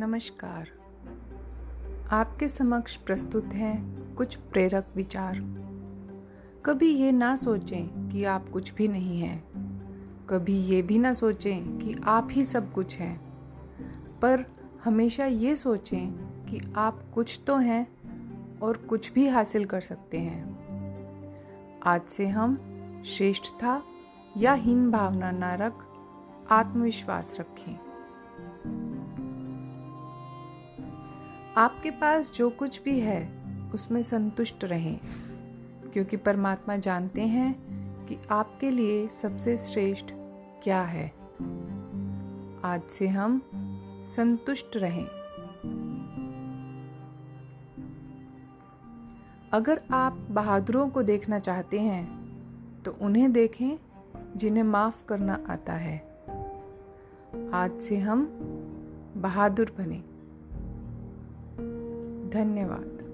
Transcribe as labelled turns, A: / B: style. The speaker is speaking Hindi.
A: नमस्कार। आपके समक्ष प्रस्तुत हैं कुछ प्रेरक विचार। कभी ये ना सोचें कि आप कुछ भी नहीं हैं। कभी ये भी ना सोचें कि आप ही सब कुछ हैं। पर हमेशा ये सोचें कि आप कुछ तो हैं और कुछ भी हासिल कर सकते हैं। आज से हम श्रेष्ठता या हीन भावना ना रख आत्मविश्वास रखें। आपके पास जो कुछ भी है, उसमें संतुष्ट रहें। क्योंकि परमात्मा जानते हैं कि आपके लिए सबसे श्रेष्ठ क्या है। आज से हम संतुष्ट रहें। अगर आप बहादुरों को देखना चाहते हैं तो उन्हें देखें जिन्हें माफ़ करना आता है। आज से हम बहादुर बने। धन्यवाद।